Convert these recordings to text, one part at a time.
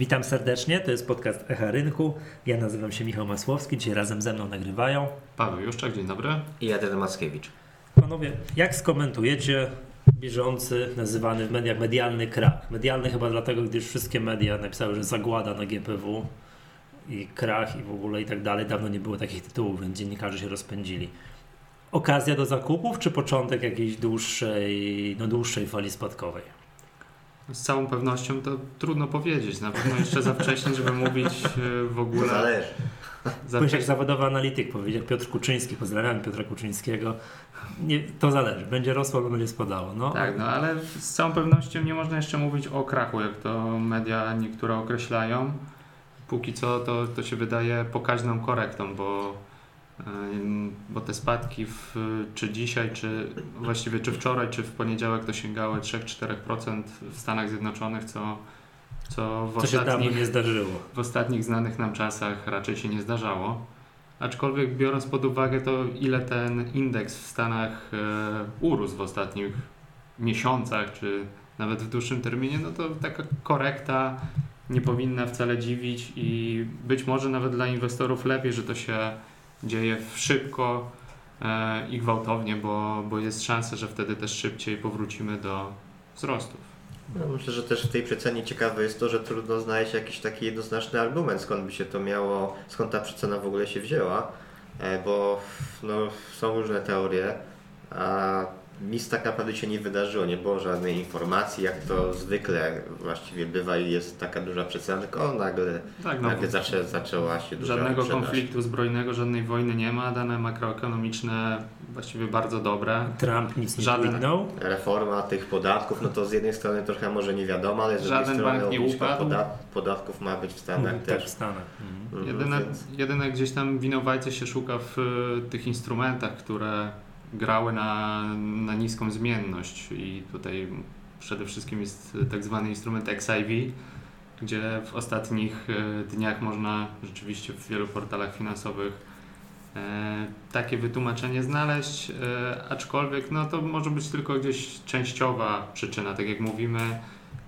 Witam serdecznie, to jest podcast Echa Rynku. Ja nazywam się Michał Masłowski, dzisiaj razem ze mną nagrywają. Paweł Juszczak, dzień dobry. I Adrian Mackiewicz. Panowie, jak skomentujecie bieżący, nazywany w mediach medialny krach? Medialny chyba dlatego, gdyż wszystkie media napisały, że zagłada na GPW i krach i w ogóle i tak dalej. Dawno nie było takich tytułów, więc dziennikarze się rozpędzili. Okazja do zakupów, czy początek jakiejś dłuższej, no dłuższej fali spadkowej? Z całą pewnością to trudno powiedzieć. Na pewno jeszcze za wcześnie, żeby mówić e, w ogóle. To zależy. Za Pójść jak zawodowy analityk powiedział Piotr Kuczyński, pozdrawiam Piotra Kuczyńskiego. Nie, to zależy, będzie rosło albo będzie spadało. No. Tak, no ale z całą pewnością nie można jeszcze mówić o krachu, jak to media niektóre określają. Póki co to, to się wydaje pokaźną korektą, bo bo te spadki w, czy dzisiaj, czy właściwie czy wczoraj, czy w poniedziałek to sięgały 3-4% w Stanach Zjednoczonych, co, co w, co ostatnich, nie zdarzyło. w ostatnich znanych nam czasach raczej się nie zdarzało. Aczkolwiek biorąc pod uwagę to, ile ten indeks w Stanach e, urósł w ostatnich miesiącach, czy nawet w dłuższym terminie, no to taka korekta nie powinna wcale dziwić i być może nawet dla inwestorów lepiej, że to się dzieje szybko e, i gwałtownie, bo, bo jest szansa, że wtedy też szybciej powrócimy do wzrostów. No, myślę, że też w tej przecenie ciekawe jest to, że trudno znaleźć jakiś taki jednoznaczny argument, skąd by się to miało, skąd ta przecena w ogóle się wzięła, e, bo no, są różne teorie, a nic tak naprawdę się nie wydarzyło, nie było żadnej informacji, jak to zwykle właściwie bywa i jest taka duża przecena, tylko nagle, tak, no, nagle zaczę, zaczęła się duża Żadnego sprzedaż. konfliktu zbrojnego, żadnej wojny nie ma, dane makroekonomiczne właściwie bardzo dobre. Trump nic nie Żaden... Reforma tych podatków, no to z jednej strony trochę może nie wiadomo, ale z drugiej Żaden strony bank nie upadł. Podat podatków ma być w Stanach mm, też. Tak, w Stanach. Mhm. Jedyne, jedyne gdzieś tam winowajcy się szuka w tych instrumentach, które grały na, na niską zmienność. I tutaj przede wszystkim jest tak zwany instrument XIV, gdzie w ostatnich e, dniach można rzeczywiście w wielu portalach finansowych e, takie wytłumaczenie znaleźć, e, aczkolwiek no to może być tylko gdzieś częściowa przyczyna, tak jak mówimy,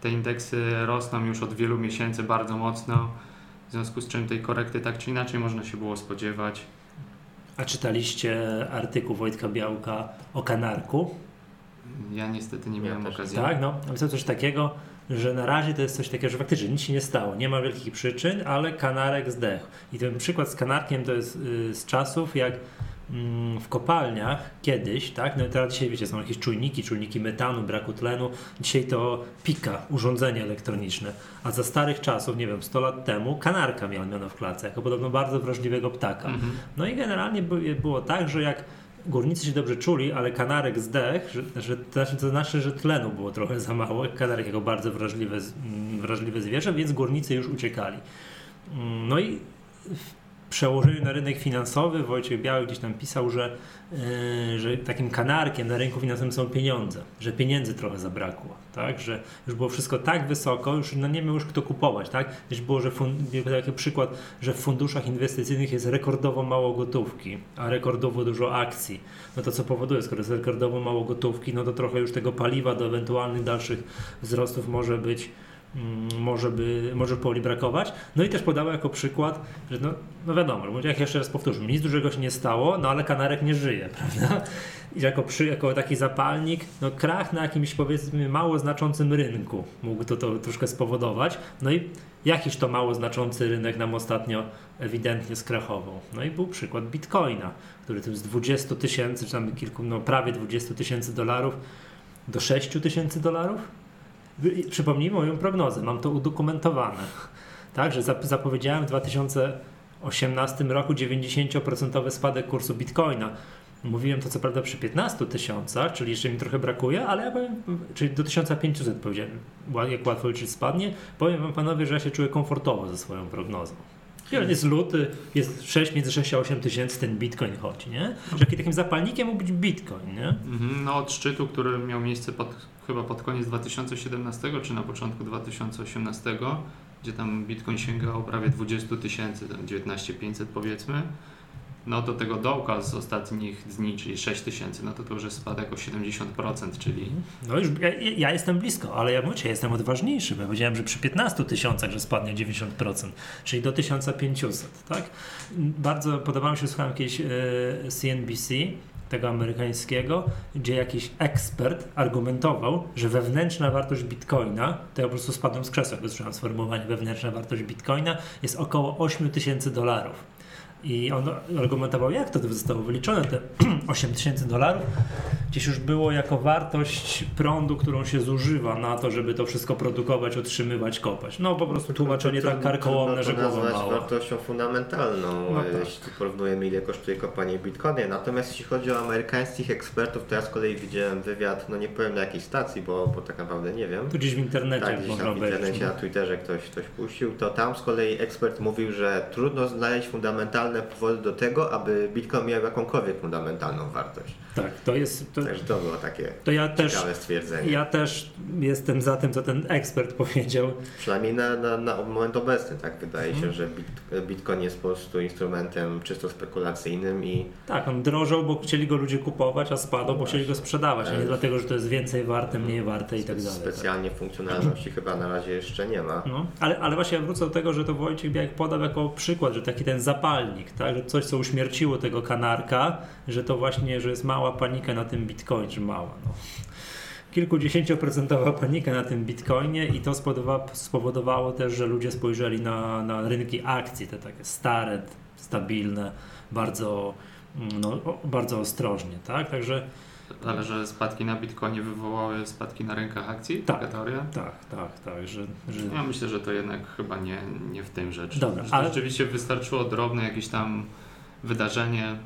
te indeksy rosną już od wielu miesięcy bardzo mocno, w związku z czym tej korekty tak czy inaczej można się było spodziewać. A czytaliście artykuł Wojtka Białka o kanarku? Ja niestety nie miałem ja okazji. Tak, no. Napisał coś takiego, że na razie to jest coś takiego, że faktycznie nic się nie stało. Nie ma wielkich przyczyn, ale kanarek zdechł. I ten przykład z kanarkiem to jest y, z czasów, jak w kopalniach kiedyś, tak, no teraz dzisiaj wiecie, są jakieś czujniki, czujniki metanu, braku tlenu, dzisiaj to pika, urządzenie elektroniczne, a za starych czasów, nie wiem, 100 lat temu kanarka miała miano w klatce, jako podobno bardzo wrażliwego ptaka. Mhm. No i generalnie było tak, że jak górnicy się dobrze czuli, ale kanarek zdech, że, że, to, znaczy, znaczy, że tlenu było trochę za mało, kanarek jako bardzo wrażliwe, mm, wrażliwe zwierzę, więc górnicy już uciekali. Mm, no i przełożeniu na rynek finansowy Wojciech Biały gdzieś tam pisał, że, yy, że takim kanarkiem na rynku finansowym są pieniądze, że pieniędzy trochę zabrakło, tak? że już było wszystko tak wysoko, już no nie miał już kto kupować. Tak? Już było, że taki przykład, że w funduszach inwestycyjnych jest rekordowo mało gotówki, a rekordowo dużo akcji. No to co powoduje, skoro jest rekordowo mało gotówki, no to trochę już tego paliwa do ewentualnych dalszych wzrostów może być może, by, może poli brakować. No i też podała jako przykład, że no, no wiadomo, jak jeszcze raz powtórzę, nic dużego się nie stało, no ale kanarek nie żyje, prawda? I jako, przy, jako taki zapalnik, no krach na jakimś powiedzmy mało znaczącym rynku mógł to, to troszkę spowodować. No i jakiś to mało znaczący rynek nam ostatnio ewidentnie skrachował. No i był przykład Bitcoina, który tym z 20 tysięcy, czy tam kilku, no prawie 20 tysięcy dolarów do 6 tysięcy dolarów Przypomnijmy moją prognozę, mam to udokumentowane. Tak, że zapowiedziałem w 2018 roku 90% spadek kursu bitcoina. Mówiłem to co prawda przy 15 tysiącach, czyli jeszcze mi trochę brakuje, ale ja powiem, czyli do 1500 powiedziałem, jak łatwo liczyć spadnie. Powiem wam panowie, że ja się czuję komfortowo ze swoją prognozą. Jest luty, jest 6, między 6 a 8 tysięcy ten bitcoin chodzi, nie? Że takim zapalnikiem mógł być bitcoin, nie? Mhm, no od szczytu, który miał miejsce pod chyba pod koniec 2017 czy na początku 2018, gdzie tam Bitcoin sięgał prawie 20 tysięcy, 19 500 powiedzmy, no do tego dołka z ostatnich dni, czyli 6 tysięcy, no to to już jest spadek o 70%, czyli... No już ja, ja jestem blisko, ale ja mówię, jestem odważniejszy, bo powiedziałem, że przy 15 tysiącach, że spadnie 90%, czyli do 1500, tak? Bardzo podoba mi się, słuchałem jakieś e, CNBC, tego amerykańskiego, gdzie jakiś ekspert argumentował, że wewnętrzna wartość bitcoina, to ja po prostu spadłem z krzesła, jak usłyszałem sformułowanie wewnętrzna wartość bitcoina, jest około 8 tysięcy dolarów. I on argumentował, jak to zostało wyliczone, te 8 tysięcy dolarów gdzieś już było jako wartość prądu, którą się zużywa na to, żeby to wszystko produkować, utrzymywać, kopać. No po prostu tłumaczenie tak karkołomne, że głowa mała. wartością fundamentalną, no tak. jeśli porównujemy ile kosztuje kopanie bitcoina. Natomiast jeśli chodzi o amerykańskich ekspertów, to ja z kolei widziałem wywiad, no nie powiem na jakiej stacji, bo, bo tak naprawdę nie wiem. Tu gdzieś w internecie. Tak, gdzieś tam w internecie, na Twitterze ktoś, ktoś puścił, to tam z kolei ekspert mówił, że trudno znaleźć fundamentalne powody do tego, aby bitcoin miał jakąkolwiek fundamentalną wartość. Tak, to jest. To, Także to było takie to ja też, ciekawe stwierdzenie. Ja też jestem za tym, co ten ekspert powiedział. Przynajmniej na, na, na moment obecny, tak wydaje się, hmm. że Bitcoin jest po prostu instrumentem czysto spekulacyjnym i. Tak, on drożał, bo chcieli go ludzie kupować, a spadł, bo chcieli go sprzedawać, a nie dlatego, że to jest więcej warte, mniej warte i tak dalej. Tak. Specjalnie tak. funkcjonalności chyba na razie jeszcze nie ma. No, ale, ale właśnie ja wrócę do tego, że to Wojciech Białek podał jako przykład, że taki ten zapalnik, tak, że coś, co uśmierciło tego kanarka, że to właśnie, że jest mała panika na tym bitcoin, czy mała. No. Kilkudziesięcioprocentowa panika na tym bitcoinie i to spowodowało, też, że ludzie spojrzeli na, na rynki akcji, te takie stare, stabilne, bardzo, no, bardzo ostrożnie, tak? Także ale że spadki na Bitcoinie wywołały spadki na rynkach akcji? Tak, teoria? Tak, tak, tak. Że, że... Ja myślę, że to jednak chyba nie, nie w tym rzecz. Dobra, ale... Rzeczywiście wystarczyło drobne jakieś tam wydarzenie,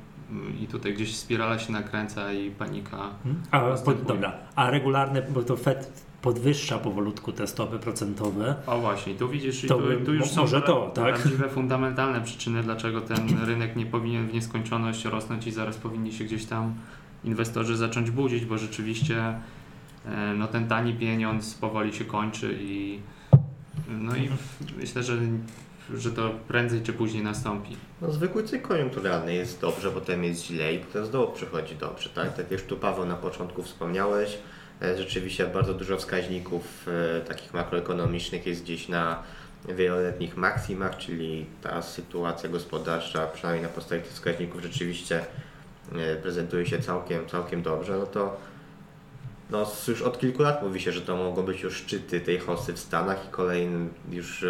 i tutaj gdzieś spirala się nakręca i panika. Hmm? A, po, dobra, a regularne, bo to Fed podwyższa powolutku te stopy procentowe. O właśnie, tu widzisz, to tu, tu już są to, tak? prawdziwe fundamentalne przyczyny, dlaczego ten rynek nie powinien w nieskończoność rosnąć i zaraz powinni się gdzieś tam inwestorzy zacząć budzić, bo rzeczywiście e, no, ten tani pieniądz powoli się kończy i no i myślę, że że to prędzej czy później nastąpi. No zwykły cykl koniunkturalny jest dobrze, potem jest źle i potem znowu przychodzi dobrze, tak? Tak jak tu Paweł na początku wspomniałeś, e, rzeczywiście bardzo dużo wskaźników e, takich makroekonomicznych jest gdzieś na wieloletnich maksimach, czyli ta sytuacja gospodarcza, przynajmniej na podstawie tych wskaźników rzeczywiście e, prezentuje się całkiem, całkiem dobrze, no to no, już od kilku lat mówi się, że to mogą być już szczyty tej hosty w Stanach i kolejny już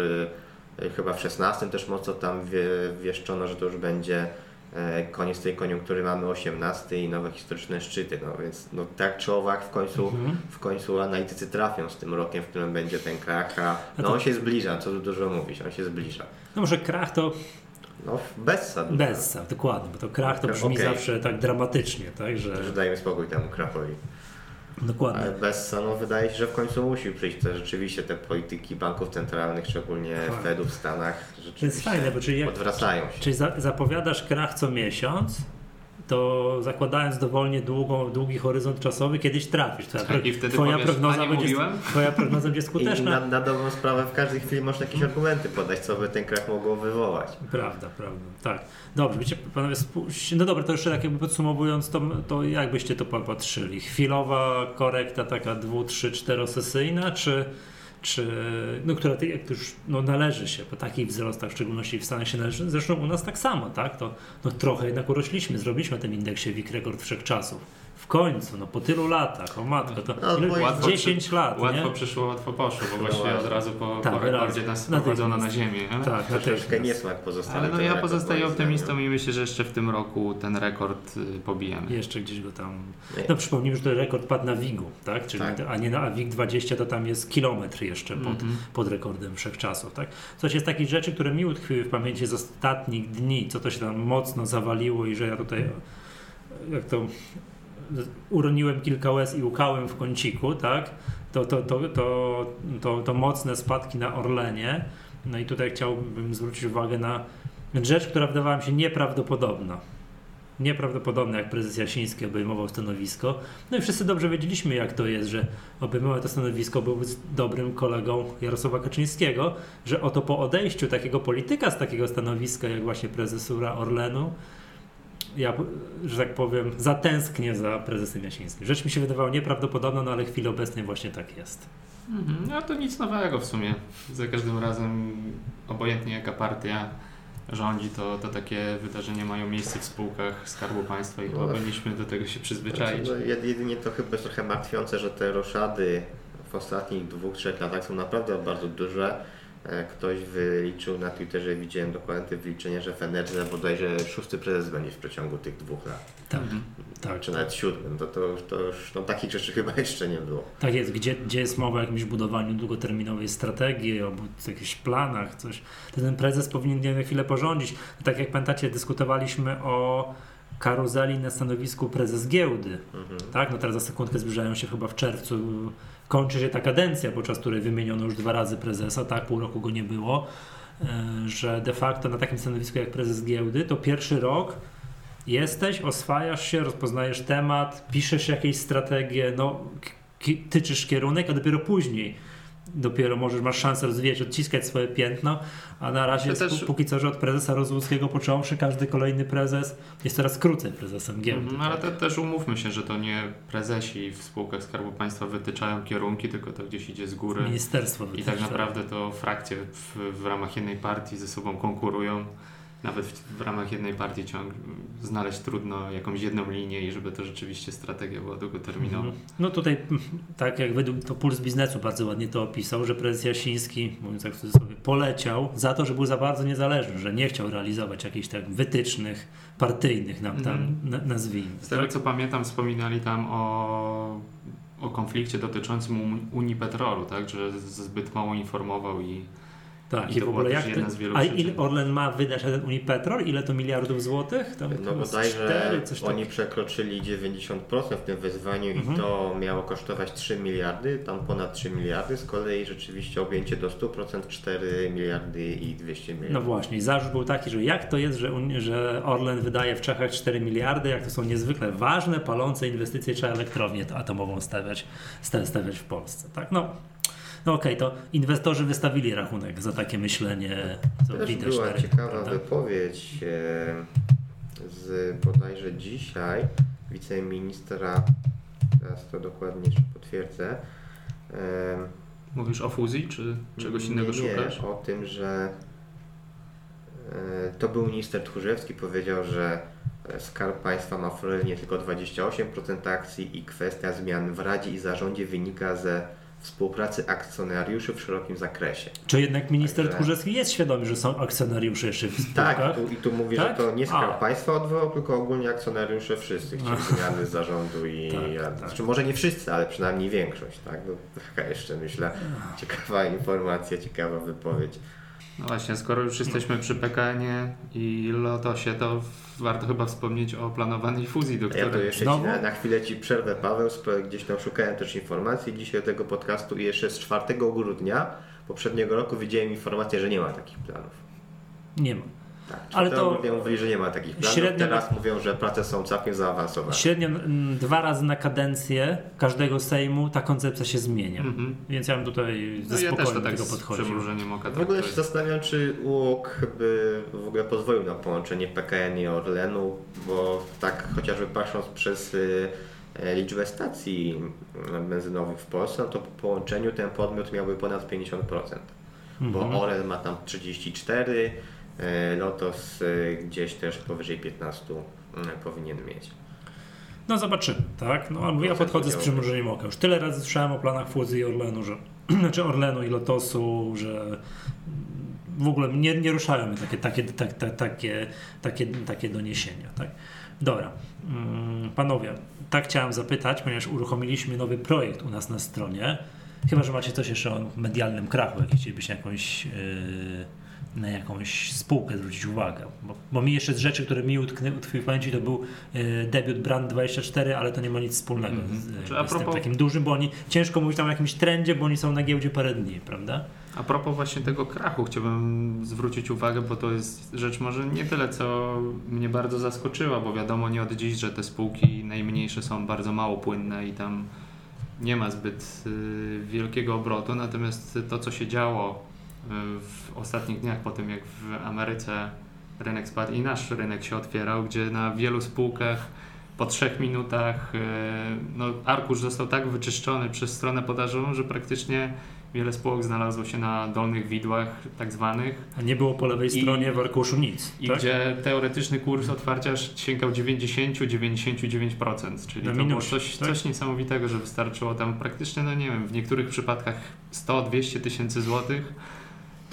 chyba w 16 też mocno tam wie, wieszczono, że to już będzie e, koniec tej koniunktury, mamy 18 i nowe historyczne szczyty, no więc no, tak czy owak w końcu, mhm. w końcu analitycy trafią z tym rokiem, w którym będzie ten krach, a no, on się zbliża, co tu dużo mówić, on się zbliża. No może krach to no, Bessa. Bessa, dokładnie, bo to krach to brzmi okay. zawsze tak dramatycznie, tak, że... Że dajmy spokój temu krachowi. Dokładnie. Ale bez no, wydaje się, że w końcu musi przyjść te rzeczywiście te polityki banków centralnych, szczególnie Aha. Fedu w Stanach, to jest fajne, bo czyli jak, odwracają się. Czyli za, zapowiadasz krach co miesiąc, to zakładając dowolnie długą, długi horyzont czasowy, kiedyś trafisz. Twoja, tak, i wtedy twoja powiesz, prognoza będzie, twoja prognoza będzie skuteczna. I na, na dobrą sprawę w każdej chwili można jakieś argumenty podać, co by ten krach mogło wywołać. Prawda, prawda, tak. Dobrze, wiecie, panowie, no dobra, to jeszcze tak jakby podsumowując, to, to jak byście to popatrzyli? Chwilowa korekta taka dwu, trzy, czterosesyjna, czy czy, no, która jak już no, należy się po takich wzrostach, w szczególności w Stanach się należy. Zresztą u nas tak samo, tak? To no, trochę jednak urośliśmy, zrobiliśmy ten indeksie WIG rekord wszechczasów w końcu, no po tylu latach, o matko, to no, łatwo 10 przy, lat, Łatwo nie? przyszło, łatwo poszło, bo właściwie od razu po, tak, po rekordzie nas sprowadzono na ziemię. Ale? Tak, na troszkę niesmak pozostaje. Ale no ja pozostaję optymistą i myślę, że jeszcze w tym roku ten rekord y, pobijemy. Jeszcze gdzieś go tam... No przypomnijmy, że ten rekord padł na WIG-u, tak? Czyli, tak. a nie na WIG 20 to tam jest kilometr jeszcze pod, mm -hmm. pod rekordem wszechczasów, tak? Coś jest takich rzeczy, które mi utkwiły w pamięci z ostatnich dni, co to się tam mocno zawaliło i że ja tutaj jak to uroniłem kilka łez i łukałem w kąciku, tak? To, to, to, to, to, to mocne spadki na Orlenie. No i tutaj chciałbym zwrócić uwagę na rzecz, która wydawała mi się nieprawdopodobna. Nieprawdopodobne, jak prezes Jasiński obejmował stanowisko. No i wszyscy dobrze wiedzieliśmy, jak to jest, że obejmował to stanowisko, był dobrym kolegą Jarosława Kaczyńskiego, że oto po odejściu takiego polityka z takiego stanowiska, jak właśnie prezesura Orlenu, ja, że tak powiem, zatęsknię za prezesem Jasińskim. Rzecz mi się wydawała nieprawdopodobna, no ale w chwili obecnej właśnie tak jest. Mhm. No to nic nowego w sumie. Za każdym razem, obojętnie jaka partia rządzi, to, to takie wydarzenia mają miejsce w spółkach Skarbu Państwa i No. powinniśmy do tego się przyzwyczaić. No, jed- jedynie to chyba jest trochę martwiące, że te roszady w ostatnich dwóch, trzech latach są naprawdę bardzo duże. E, Ktoś wyliczył na Twitterze, widziałem dokładnie te wyliczenia, że w Enerze bodajże szósty prezes będzie w przeciągu tych dwóch lat. Tak, Mhm. tak. Czy nawet siódmym, to, to, już- to już no, takich rzeczy chyba jeszcze nie było. Tak jest, gdzie, gdzie jest mowa o jakimś budowaniu długoterminowej strategii, o jakichś planach, coś, to ten prezes powinien nie wiem, chwilę porządzić. Tak jak pamiętacie, dyskutowaliśmy o karuzeli na stanowisku prezes giełdy. Mhm. Tak, no teraz za sekundkę zbliżają się chyba w czerwcu, kończy się ta kadencja, podczas której wymieniono już dwa razy prezesa, tak, pół roku go nie było, e, że de facto na takim stanowisku jak prezes giełdy, to pierwszy rok jesteś, oswajasz się, rozpoznajesz temat, piszesz jakieś strategie, no, tyczysz kierunek, a dopiero później dopiero możesz, masz szansę rozwijać, odciskać swoje piętno, a na razie też- pó- póki co, że od prezesa Rozłuckiego począwszy, każdy kolejny prezes jest coraz krócej prezesem giełdy. Mhm, ale te, też umówmy się, że to nie prezesi w spółkach Skarbu Państwa wytyczają kierunki, tylko to gdzieś idzie z góry. Ministerstwo I tak wytycza. naprawdę to frakcje w, w ramach jednej partii ze sobą konkurują. Nawet w, w ramach jednej partii ciąg znaleźć trudno jakąś jedną linię i żeby to rzeczywiście strategia była długoterminowa. Mhm. No tutaj, mm, tak jak według to Puls Biznesu bardzo ładnie to opisał, że prezes Jasiński, mówiąc tak w cudzysłowie, poleciał za to, że był za bardzo niezależny, że nie chciał realizować jakichś tak wytycznych partyjnych, nam tam na, nazwijmy. Z tego tak? co pamiętam, wspominali tam o, o konflikcie dotyczącym Un- Unii Petrolu, tak? że zbyt mało informował i Tak, I to w ogóle też jak jedna to, z wielu A ile Orlen ma wydać na ten Unipetrol? Ile to miliardów złotych? Tam No bodajże coś oni takiego. przekroczyli 90% w tym wyzwaniu Mhm. i to miało kosztować 3 miliardy, tam ponad 3 miliardy, z kolei rzeczywiście objęcie do 100% 4 miliardy i 200 No milionów. właśnie, i zarzut był taki, że jak to jest, że, że Orlen wydaje w Czechach 4 miliardy, jak to są niezwykle ważne, palące inwestycje, trzeba elektrownię atomową stawiać, sta- stawiać w Polsce. Tak, no. No okej, to inwestorzy wystawili rachunek za takie myślenie, co Też widać była na rynku, ciekawa prawda? wypowiedź e, z bodajże dzisiaj wiceministra, teraz to dokładnie jeszcze potwierdzę, mówisz o fuzji, czy czegoś innego nie, nie, szukasz? o tym, że e, to był minister Tchórzewski, powiedział, że e, Skarb Państwa ma w roli nie tylko 28% akcji i kwestia zmian w Radzie i Zarządzie wynika ze współpracy akcjonariuszy w szerokim zakresie. Czy jednak minister Także- Tchórzewski jest świadomy, że są akcjonariusze jeszcze w Tak, tu, i tu mówi, Tak? że to nie Skarb. Państwa odwołał, tylko ogólnie akcjonariusze wszyscy chcieli zmiany zarządu i Tak, tak. znaczy może nie wszyscy, ale przynajmniej większość, tak? No, taka jeszcze myślę ciekawa informacja, ciekawa wypowiedź. No właśnie, skoro już jesteśmy przy PKN-ie i Lotosie, to warto chyba wspomnieć o planowanej fuzji, do A Ja której... to jeszcze na, na chwilę Ci przerwę, Paweł, gdzieś tam szukałem też informacji dzisiaj tego podcastu i jeszcze z 4 grudnia poprzedniego roku widziałem informację, że nie ma takich planów. Nie ma. Tak, Ale 4 to grudnia mówili, że nie ma takich planów, średnio- teraz mówią, że prace są całkiem zaawansowane. Średnio mm, dwa razy na kadencję każdego Sejmu ta koncepcja się zmienia. Mhm. Więc ja bym tutaj ze No ja też to do tak tego z podchodził. W ogóle się zastanawiam, czy UOK by w ogóle pozwolił na połączenie PKN i Orlenu, bo tak chociażby patrząc przez y, e, liczbę stacji mm, benzynowych w Polsce, no to po połączeniu ten podmiot miałby ponad 50%. Bo Mhm. Orlen ma tam 34, e, Lotos e, gdzieś też powyżej 15 mm, powinien mieć. No zobaczymy, tak? No, mówię, ja Procent podchodzę z przymrużeniem oka. Już tyle razy słyszałem o planach fuzji Orlenu, że znaczy Orlenu i Lotosu, że w ogóle nie, nie ruszają takie, takie, tak, tak, takie, takie, takie doniesienia, tak? Dobra. Mm, Panowie, tak chciałem zapytać, ponieważ uruchomiliśmy nowy projekt u nas na stronie. Chyba, że macie coś jeszcze o medialnym krachu, jak chcielibyście jakąś, yy, na jakąś spółkę zwrócić uwagę. Bo, bo mi jeszcze z rzeczy, które mi utknęły w pamięci, to był yy, debiut Brand24, ale to nie ma nic wspólnego Mhm. z, Czy a z tym takim dużym, bo oni ciężko mówić tam o jakimś trendzie, bo oni są na giełdzie parę dni, prawda? A propos właśnie tego krachu chciałbym zwrócić uwagę, bo to jest rzecz może nie tyle, co mnie bardzo zaskoczyła, bo wiadomo nie od dziś, że te spółki najmniejsze są bardzo mało płynne i tam nie ma zbyt y, wielkiego obrotu, natomiast to, co się działo y, w ostatnich dniach po tym, jak w Ameryce rynek spadł i nasz rynek się otwierał, gdzie na wielu spółkach po trzech minutach e, no, arkusz został tak wyczyszczony przez stronę podażową, że praktycznie wiele spółek znalazło się na dolnych widłach tak zwanych. A nie było po lewej I- stronie w arkuszu nic. I tak? gdzie teoretyczny kurs otwarcia sięgał 90-99%, czyli Na to było coś, tak? coś niesamowitego, że wystarczyło tam praktycznie, no nie wiem, w niektórych przypadkach 100-200 tysięcy złotych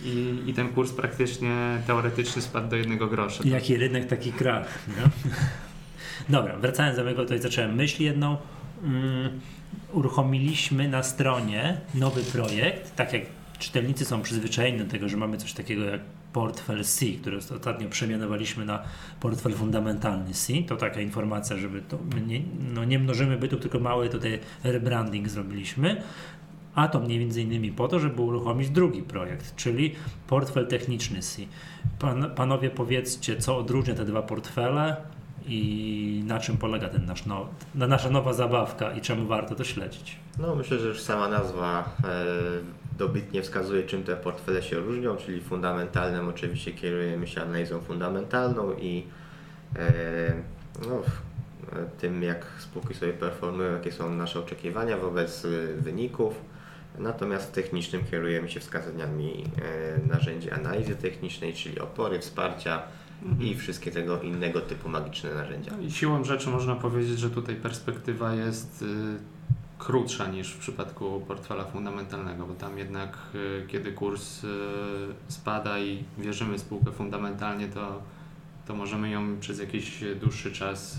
i, i ten kurs praktycznie teoretyczny spadł do jednego grosza. Jaki rynek, taki krach. Nie? Dobra, wracając do mego, tutaj zacząłem myśl jedną. Mm, uruchomiliśmy na stronie nowy projekt, tak jak czytelnicy są przyzwyczajeni do tego, że mamy coś takiego jak portfel C, który ostatnio przemianowaliśmy na portfel fundamentalny C. To taka informacja, żeby to nie, no nie mnożymy bytu, tylko mały tutaj rebranding zrobiliśmy. A to innymi po to, żeby uruchomić drugi projekt, czyli portfel techniczny C. Pan, panowie powiedzcie, co odróżnia te dwa portfele i na czym polega ten nasz na nasza nowa zabawka i czemu warto to śledzić. No myślę, że już sama nazwa e, dobitnie wskazuje, czym te portfele się różnią, czyli fundamentalnym oczywiście kierujemy się analizą fundamentalną i e, no, e, tym, jak spółki sobie performują, jakie są nasze oczekiwania wobec e, wyników. Natomiast technicznym kierujemy się wskazaniami e, narzędzi analizy technicznej, czyli opory, wsparcia i wszystkie tego innego typu magiczne narzędzia. No i siłą rzeczy można powiedzieć, że tutaj perspektywa jest y, krótsza niż w przypadku portfela fundamentalnego, bo tam jednak y, kiedy kurs y, spada i wierzymy w spółkę fundamentalnie, to, to możemy ją przez jakiś dłuższy czas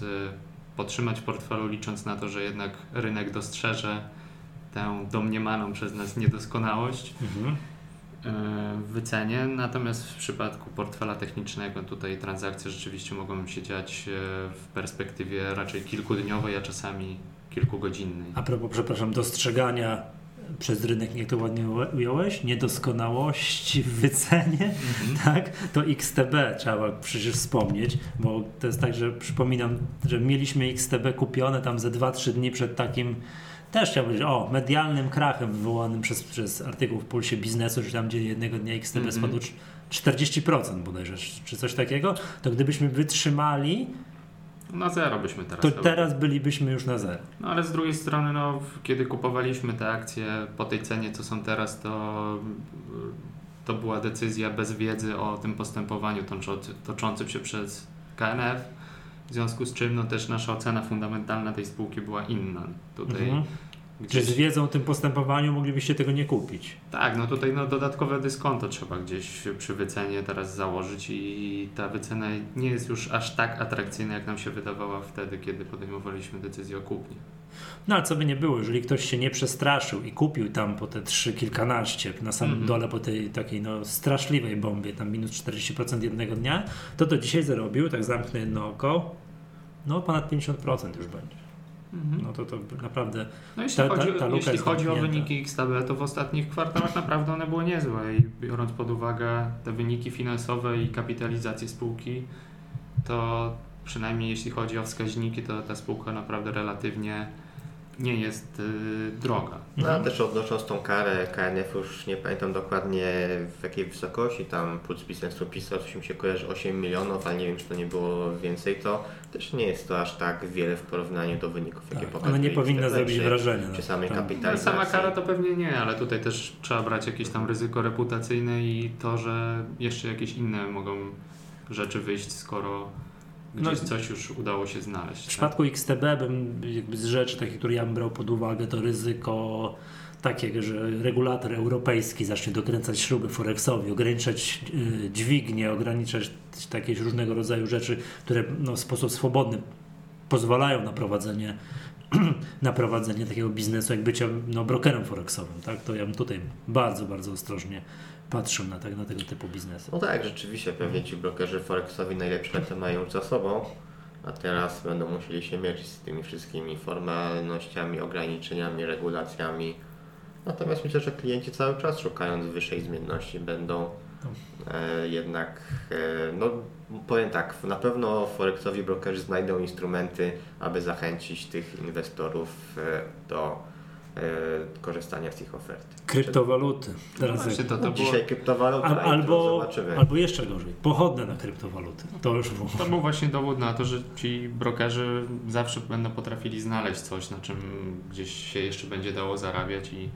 podtrzymać w portfelu, licząc na to, że jednak rynek dostrzeże tę domniemaną przez nas niedoskonałość Mhm. e, w wycenie, natomiast w przypadku portfela technicznego tutaj transakcje rzeczywiście mogą się dziać e, w perspektywie raczej kilkudniowej, a czasami kilkugodzinnej. A propos, przepraszam, dostrzegania przez rynek, jak to ładnie ująłeś, niedoskonałości w wycenie, tak, to XTB trzeba przecież wspomnieć, bo to jest tak, że przypominam, że mieliśmy XTB kupione tam ze 2-3 dni przed takim też chciałbym powiedzieć, o, medialnym krachem wywołanym przez, przez artykuł w Pulsie Biznesu, że tam gdzie jednego dnia XTB Mhm. spadł cz- 40% bodajże, czy coś takiego, to gdybyśmy wytrzymali, Na zero byśmy teraz. to teraz bylibyśmy już na zero. No ale z drugiej strony, no, kiedy kupowaliśmy te akcje po tej cenie, co są teraz, to, to była decyzja bez wiedzy o tym postępowaniu toczący, toczącym się przez KNF. W związku z czym no, też nasza ocena fundamentalna tej spółki była inna. Tutaj Mhm. Czy gdzieś, z wiedzą o tym postępowaniu moglibyście tego nie kupić? Tak, no tutaj no, dodatkowe dyskonto trzeba gdzieś przy wycenie teraz założyć i ta wycena nie jest już aż tak atrakcyjna, jak nam się wydawała wtedy, kiedy podejmowaliśmy decyzję o kupnie. No ale co by nie było, jeżeli ktoś się nie przestraszył i kupił tam po te trzy kilkanaście na samym Mhm. dole po tej takiej no, straszliwej bombie, tam minus 40% jednego dnia, to to dzisiaj zarobił, tak zamknę jedno oko, no ponad 50% już będzie. No to to naprawdę No jeśli Ta- chodzi, ta jeśli chodzi o wyniki XTB, to w ostatnich kwartałach naprawdę one były niezłe i biorąc pod uwagę te wyniki finansowe i kapitalizację spółki, to przynajmniej jeśli chodzi o wskaźniki, to ta spółka naprawdę relatywnie nie jest y, droga. No Mhm. a też odnosząc tą karę KNF już nie pamiętam dokładnie w jakiej wysokości, tam Puls Biznesu pisał, coś mi się kojarzy 8 milionów, ale nie wiem czy to nie było więcej, to też nie jest to aż tak wiele w porównaniu do wyników, jakie tak, pokazuje ona nie powinna zrobić wrażenia. czy no. samej No, kapitalizacji. sama kara to pewnie nie, ale tutaj też trzeba brać jakieś tam ryzyko reputacyjne i to, że jeszcze jakieś inne mogą rzeczy wyjść, skoro No gdzieś i- coś już udało się znaleźć. W tak? przypadku XTB bym jakby z rzeczy takich, które ja bym brał pod uwagę, to ryzyko takie, że regulator europejski zacznie dokręcać śruby Forexowi, ograniczać y, dźwignie, ograniczać takie różnego rodzaju rzeczy, które no, w sposób swobodny pozwalają na prowadzenie na prowadzenie takiego biznesu, jak bycia no, brokerem forexowym, tak? To ja bym tutaj bardzo, bardzo ostrożnie patrzył na, tak, na tego typu biznesy. No tak, rzeczywiście pewnie ci brokerzy Forexowi najlepsze lata mają już za sobą, a teraz będą musieli się mierzyć z tymi wszystkimi formalnościami, ograniczeniami, regulacjami. Natomiast myślę, że klienci cały czas szukając wyższej zmienności będą e, jednak, e, no powiem tak, na pewno Forexowi brokerzy znajdą instrumenty, aby zachęcić tych inwestorów e, do korzystania z ich oferty. Kryptowaluty. Teraz no właśnie, to, to było... Dzisiaj kryptowaluta, Al, albo, albo jeszcze gorzej, pochodne na kryptowaluty. To już było. To był właśnie dowód na to, że ci brokerzy zawsze będą potrafili znaleźć coś, na czym gdzieś się jeszcze będzie dało zarabiać i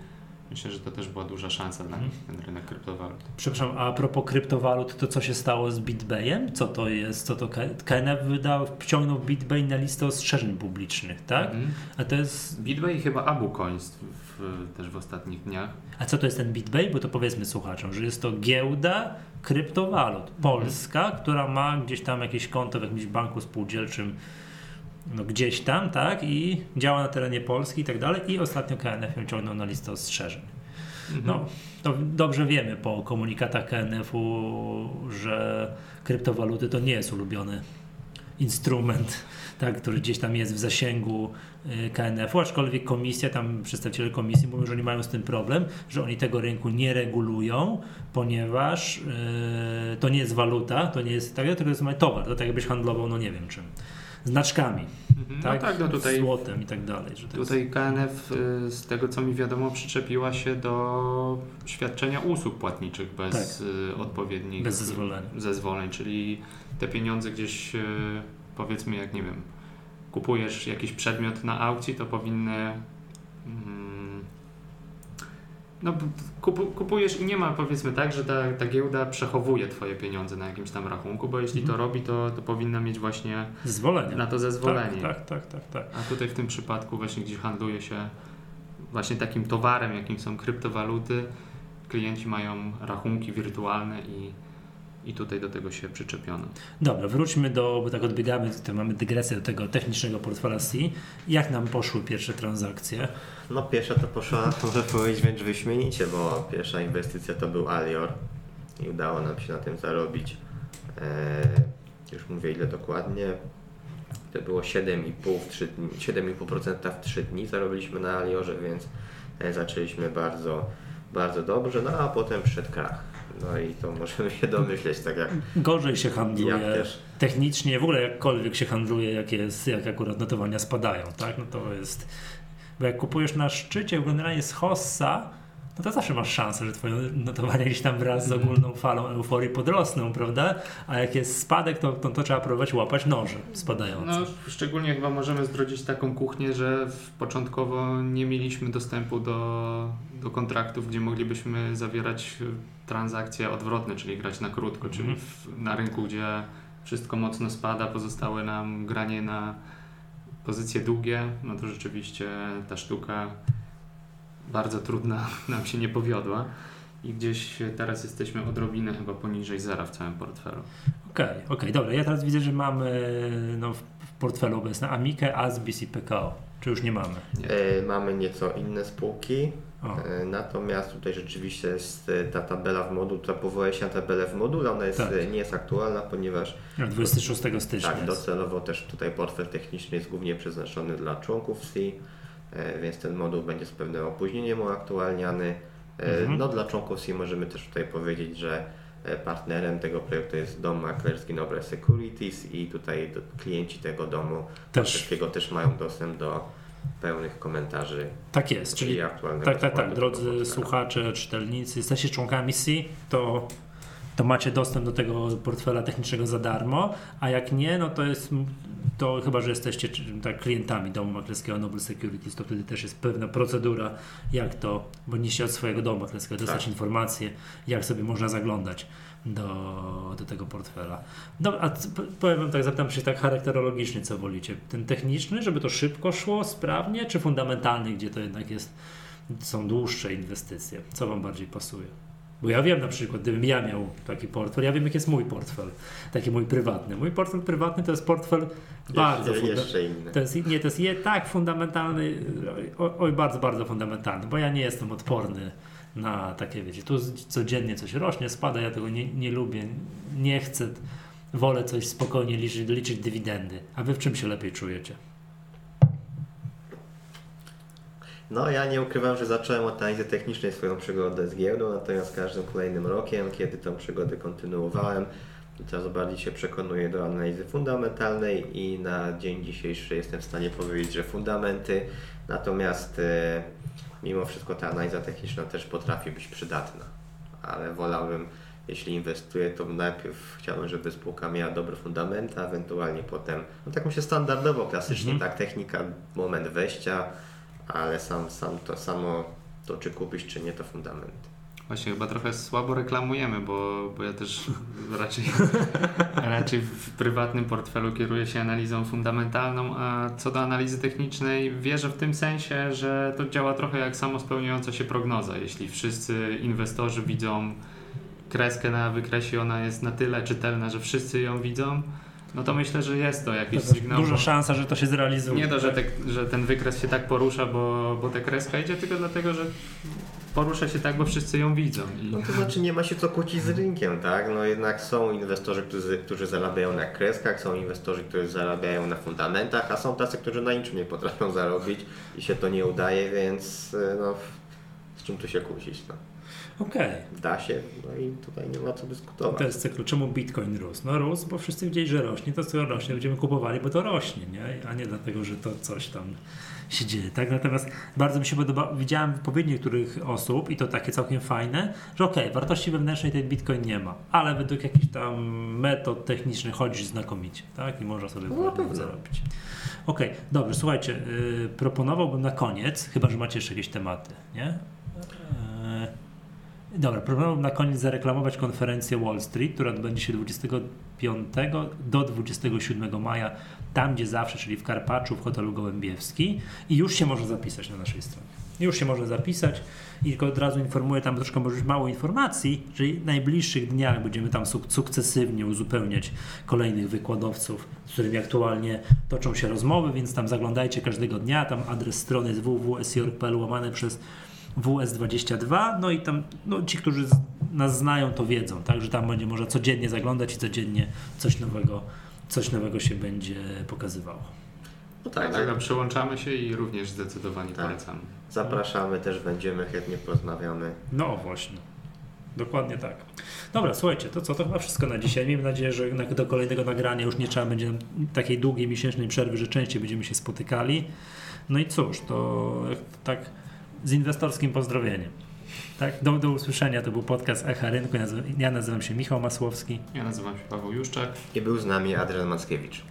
Myślę, że to też była duża szansa na mhm. ten rynek kryptowalut. Przepraszam, a propos kryptowalut, to co się stało z BitBayem? Co to jest? Co to KNF wydał, wciągnął BitBay na listę ostrzeżeń publicznych, tak? Mhm. A to jest... BitBay chyba AbuCoins w, też w ostatnich dniach. A co to jest ten BitBay? Bo to powiedzmy słuchaczom, że jest to giełda kryptowalut polska, która ma gdzieś tam jakieś konto w jakimś banku spółdzielczym no, gdzieś tam, tak, i działa na terenie Polski i tak dalej i ostatnio KNF ją ciągnął na listę ostrzeżeń. Mhm. No, to dobrze wiemy po komunikatach KNF-u, że kryptowaluty to nie jest ulubiony instrument, tak, który gdzieś tam jest w zasięgu y, KNF-u, aczkolwiek komisja, tam przedstawiciele komisji mówią, że oni mają z tym problem, że oni tego rynku nie regulują, ponieważ yy, to nie jest waluta, to nie jest tak, tylko jest towar, to tak jakbyś handlował, no nie wiem czym znaczkami. Mhm. Tak? No tak, no tutaj, złotem i tak dalej. Tutaj jest... KNF y, z tego co mi wiadomo przyczepiła się do świadczenia usług płatniczych bez tak. Y, odpowiednich bez zezwoleń. zezwoleń, czyli te pieniądze gdzieś y, powiedzmy jak nie wiem kupujesz jakiś przedmiot na aukcji to powinny no, kupujesz i nie ma powiedzmy tak, że ta, ta giełda przechowuje twoje pieniądze na jakimś tam rachunku, bo jeśli to mhm. robi, to, to powinna mieć właśnie zezwolenie. na to zezwolenie. Tak, tak, tak, tak, tak. A tutaj w tym przypadku właśnie gdzie handluje się właśnie takim towarem, jakim są kryptowaluty, klienci mają rachunki wirtualne i i tutaj do tego się przyczepiono. Dobra, wróćmy do, bo tak odbiegamy, to mamy dygresję do tego technicznego portfela C. Jak nam poszły pierwsze transakcje? No pierwsza to poszła, może powiedzieć wręcz wyśmienicie, bo pierwsza inwestycja to był Alior i udało nam się na tym zarobić. Eee, już mówię ile dokładnie. To było 7,5 w 3 dni, 7,5% w 3 dni zarobiliśmy na Aliorze, więc e, zaczęliśmy bardzo, bardzo dobrze, no a potem przyszedł krach. No i to możemy się domyśleć, tak jak. Gorzej się handluje. Technicznie, w ogóle jakkolwiek się handluje, jak, jest, jak akurat notowania spadają, tak? No to jest. Bo jak kupujesz na szczycie generalnie z Hossa, no to zawsze masz szansę, że twoje notowania gdzieś tam wraz z ogólną falą euforii podrosną, prawda? A jak jest spadek, to, to, to trzeba próbować łapać noże spadające. No, szczególnie chyba możemy zdrodzić taką kuchnię, że początkowo nie mieliśmy dostępu do, do kontraktów, gdzie moglibyśmy zawierać transakcje odwrotne, czyli grać na krótko, czyli mhm. w, na rynku, gdzie wszystko mocno spada, pozostały nam granie na pozycje długie, no to rzeczywiście ta sztuka bardzo trudna nam się nie powiodła i gdzieś teraz jesteśmy odrobinę chyba poniżej zera w całym portfelu. Okej, okay, okej, okay, dobra. Ja teraz widzę, że mamy no, w portfelu obecne Amikę, Asbis i PKO. Czy już nie mamy? Nie. E, mamy nieco inne spółki. E, natomiast tutaj rzeczywiście jest e, ta tabela w modulu, ta powołuje się na tabelę w module, ona jest, tak. Nie jest aktualna, ponieważ 26 stycznia. Tak, docelowo też tutaj portfel techniczny jest głównie przeznaczony dla członków C, więc ten moduł będzie z pewnym opóźnieniem uaktualniany. Mhm. No dla członków C możemy też tutaj powiedzieć, że partnerem tego projektu jest dom maklerski Noble Securities i tutaj klienci tego domu też. też mają dostęp do pełnych komentarzy. Tak jest, czyli tak, tak, tak, drodzy słuchacze, czytelnicy, jesteście członkami C, to, to macie dostęp do tego portfela technicznego za darmo, a jak nie, no to jest to chyba, że jesteście tak, klientami domu maklerskiego Noble Securities, to wtedy też jest pewna procedura, jak to, bo niście od swojego domu maklerskiego dostać tak. informacje, jak sobie można zaglądać do, do tego portfela. No, a powiem wam tak, zapytam się tak charakterologicznie, co wolicie? Ten techniczny, żeby to szybko szło, sprawnie, czy fundamentalny, gdzie to jednak jest, są dłuższe inwestycje? Co wam bardziej pasuje? Bo ja wiem na przykład, gdybym ja miał taki portfel, ja wiem jaki jest mój portfel, taki mój prywatny. Mój portfel prywatny to jest portfel bardzo jeszcze, jeszcze inny. To jest, nie, to jest je, tak fundamentalny, oj, oj, bardzo, bardzo fundamentalny, bo ja nie jestem odporny na takie, wiecie, tu codziennie coś rośnie, spada, ja tego nie, nie lubię, nie chcę, wolę coś spokojnie liczyć, liczyć dywidendy. A wy w czym się lepiej czujecie? No, ja nie ukrywam, że zacząłem od analizy technicznej swoją przygodę z giełdą, natomiast każdym kolejnym rokiem, kiedy tę przygodę kontynuowałem, coraz bardziej się przekonuję do analizy fundamentalnej i na dzień dzisiejszy jestem w stanie powiedzieć, że fundamenty, natomiast e, mimo wszystko ta analiza techniczna też potrafi być przydatna, ale wolałbym, jeśli inwestuję, to najpierw chciałbym, żeby spółka miała dobre fundamenty, a ewentualnie potem, no tak myślę standardowo, klasycznie, Mhm. tak, technika, moment wejścia, ale sam, sam to samo, to czy kupić, czy nie, to fundamenty. Właśnie chyba trochę słabo reklamujemy, bo, bo ja też raczej, raczej w prywatnym portfelu kieruję się analizą fundamentalną, a co do analizy technicznej wierzę w tym sensie, że to działa trochę jak samo spełniająca się prognoza. Jeśli wszyscy inwestorzy widzą kreskę na wykresie, ona jest na tyle czytelna, że wszyscy ją widzą, no to myślę, że jest to jakiś To sygnał. Duża szansa, że to się zrealizuje. nie to, że, te, że ten wykres się tak porusza, bo, bo ta kreska idzie, tylko dlatego, że porusza się tak, bo wszyscy ją widzą. I... No to znaczy nie ma się co kłócić z rynkiem, tak? No jednak są inwestorzy, którzy, którzy zarabiają na kreskach, są inwestorzy, którzy zarabiają na fundamentach, a są tacy, którzy na niczym nie potrafią zarobić i się to nie udaje, więc y, no z czym tu się kłócić, no. Okej. Da się, no i tutaj nie ma co dyskutować. To jest cyklu. Czemu Bitcoin rósł? No rósł, bo wszyscy widzieli, że rośnie, to co rośnie, będziemy kupowali, bo to rośnie, nie? A nie dlatego, że to coś tam się dzieje, tak? Natomiast bardzo mi się podoba, widziałem wypowiedzi niektórych osób i to takie całkiem fajne, że okej, wartości wewnętrznej ten Bitcoin nie ma, ale według jakichś tam metod technicznych chodzi znakomicie, tak? I można sobie No, zarobić. Okej, dobrze, słuchajcie, yy, proponowałbym na koniec, chyba, że macie jeszcze jakieś tematy, nie? Dobra, próbowałem na koniec zareklamować konferencję Wall Street, która odbędzie się 25 do 27 maja, tam gdzie zawsze, czyli w Karpaczu, w hotelu Gołębiewski i już się można zapisać na naszej stronie. Już się można zapisać i tylko od razu informuję, tam troszkę może już mało informacji, że w najbliższych dniach będziemy tam suk- sukcesywnie uzupełniać kolejnych wykładowców, z którymi aktualnie toczą się rozmowy, więc tam zaglądajcie każdego dnia, tam adres strony jest www.sjorg.pl łamane przez WS22, no i tam no, ci, którzy nas znają, to wiedzą, tak, że tam będzie można codziennie zaglądać i codziennie coś nowego, coś nowego się będzie pokazywało. No Tak, tak, tak, przyłączamy się i również zdecydowanie Tak. polecamy. Zapraszamy, też będziemy, chętnie porozmawiamy. No właśnie. Dokładnie tak. Dobra, słuchajcie, to co, to chyba wszystko na dzisiaj. Miejmy nadzieję, że do kolejnego nagrania już nie trzeba będzie takiej długiej miesięcznej przerwy, że częściej będziemy się spotykali. No i cóż, to jak- tak z inwestorskim pozdrowieniem. Tak, do, do usłyszenia. To był podcast Echa Rynku. Ja nazywam, ja nazywam się Michał Masłowski. Ja nazywam się Paweł Juszczak. I był z nami Adrian Mackiewicz.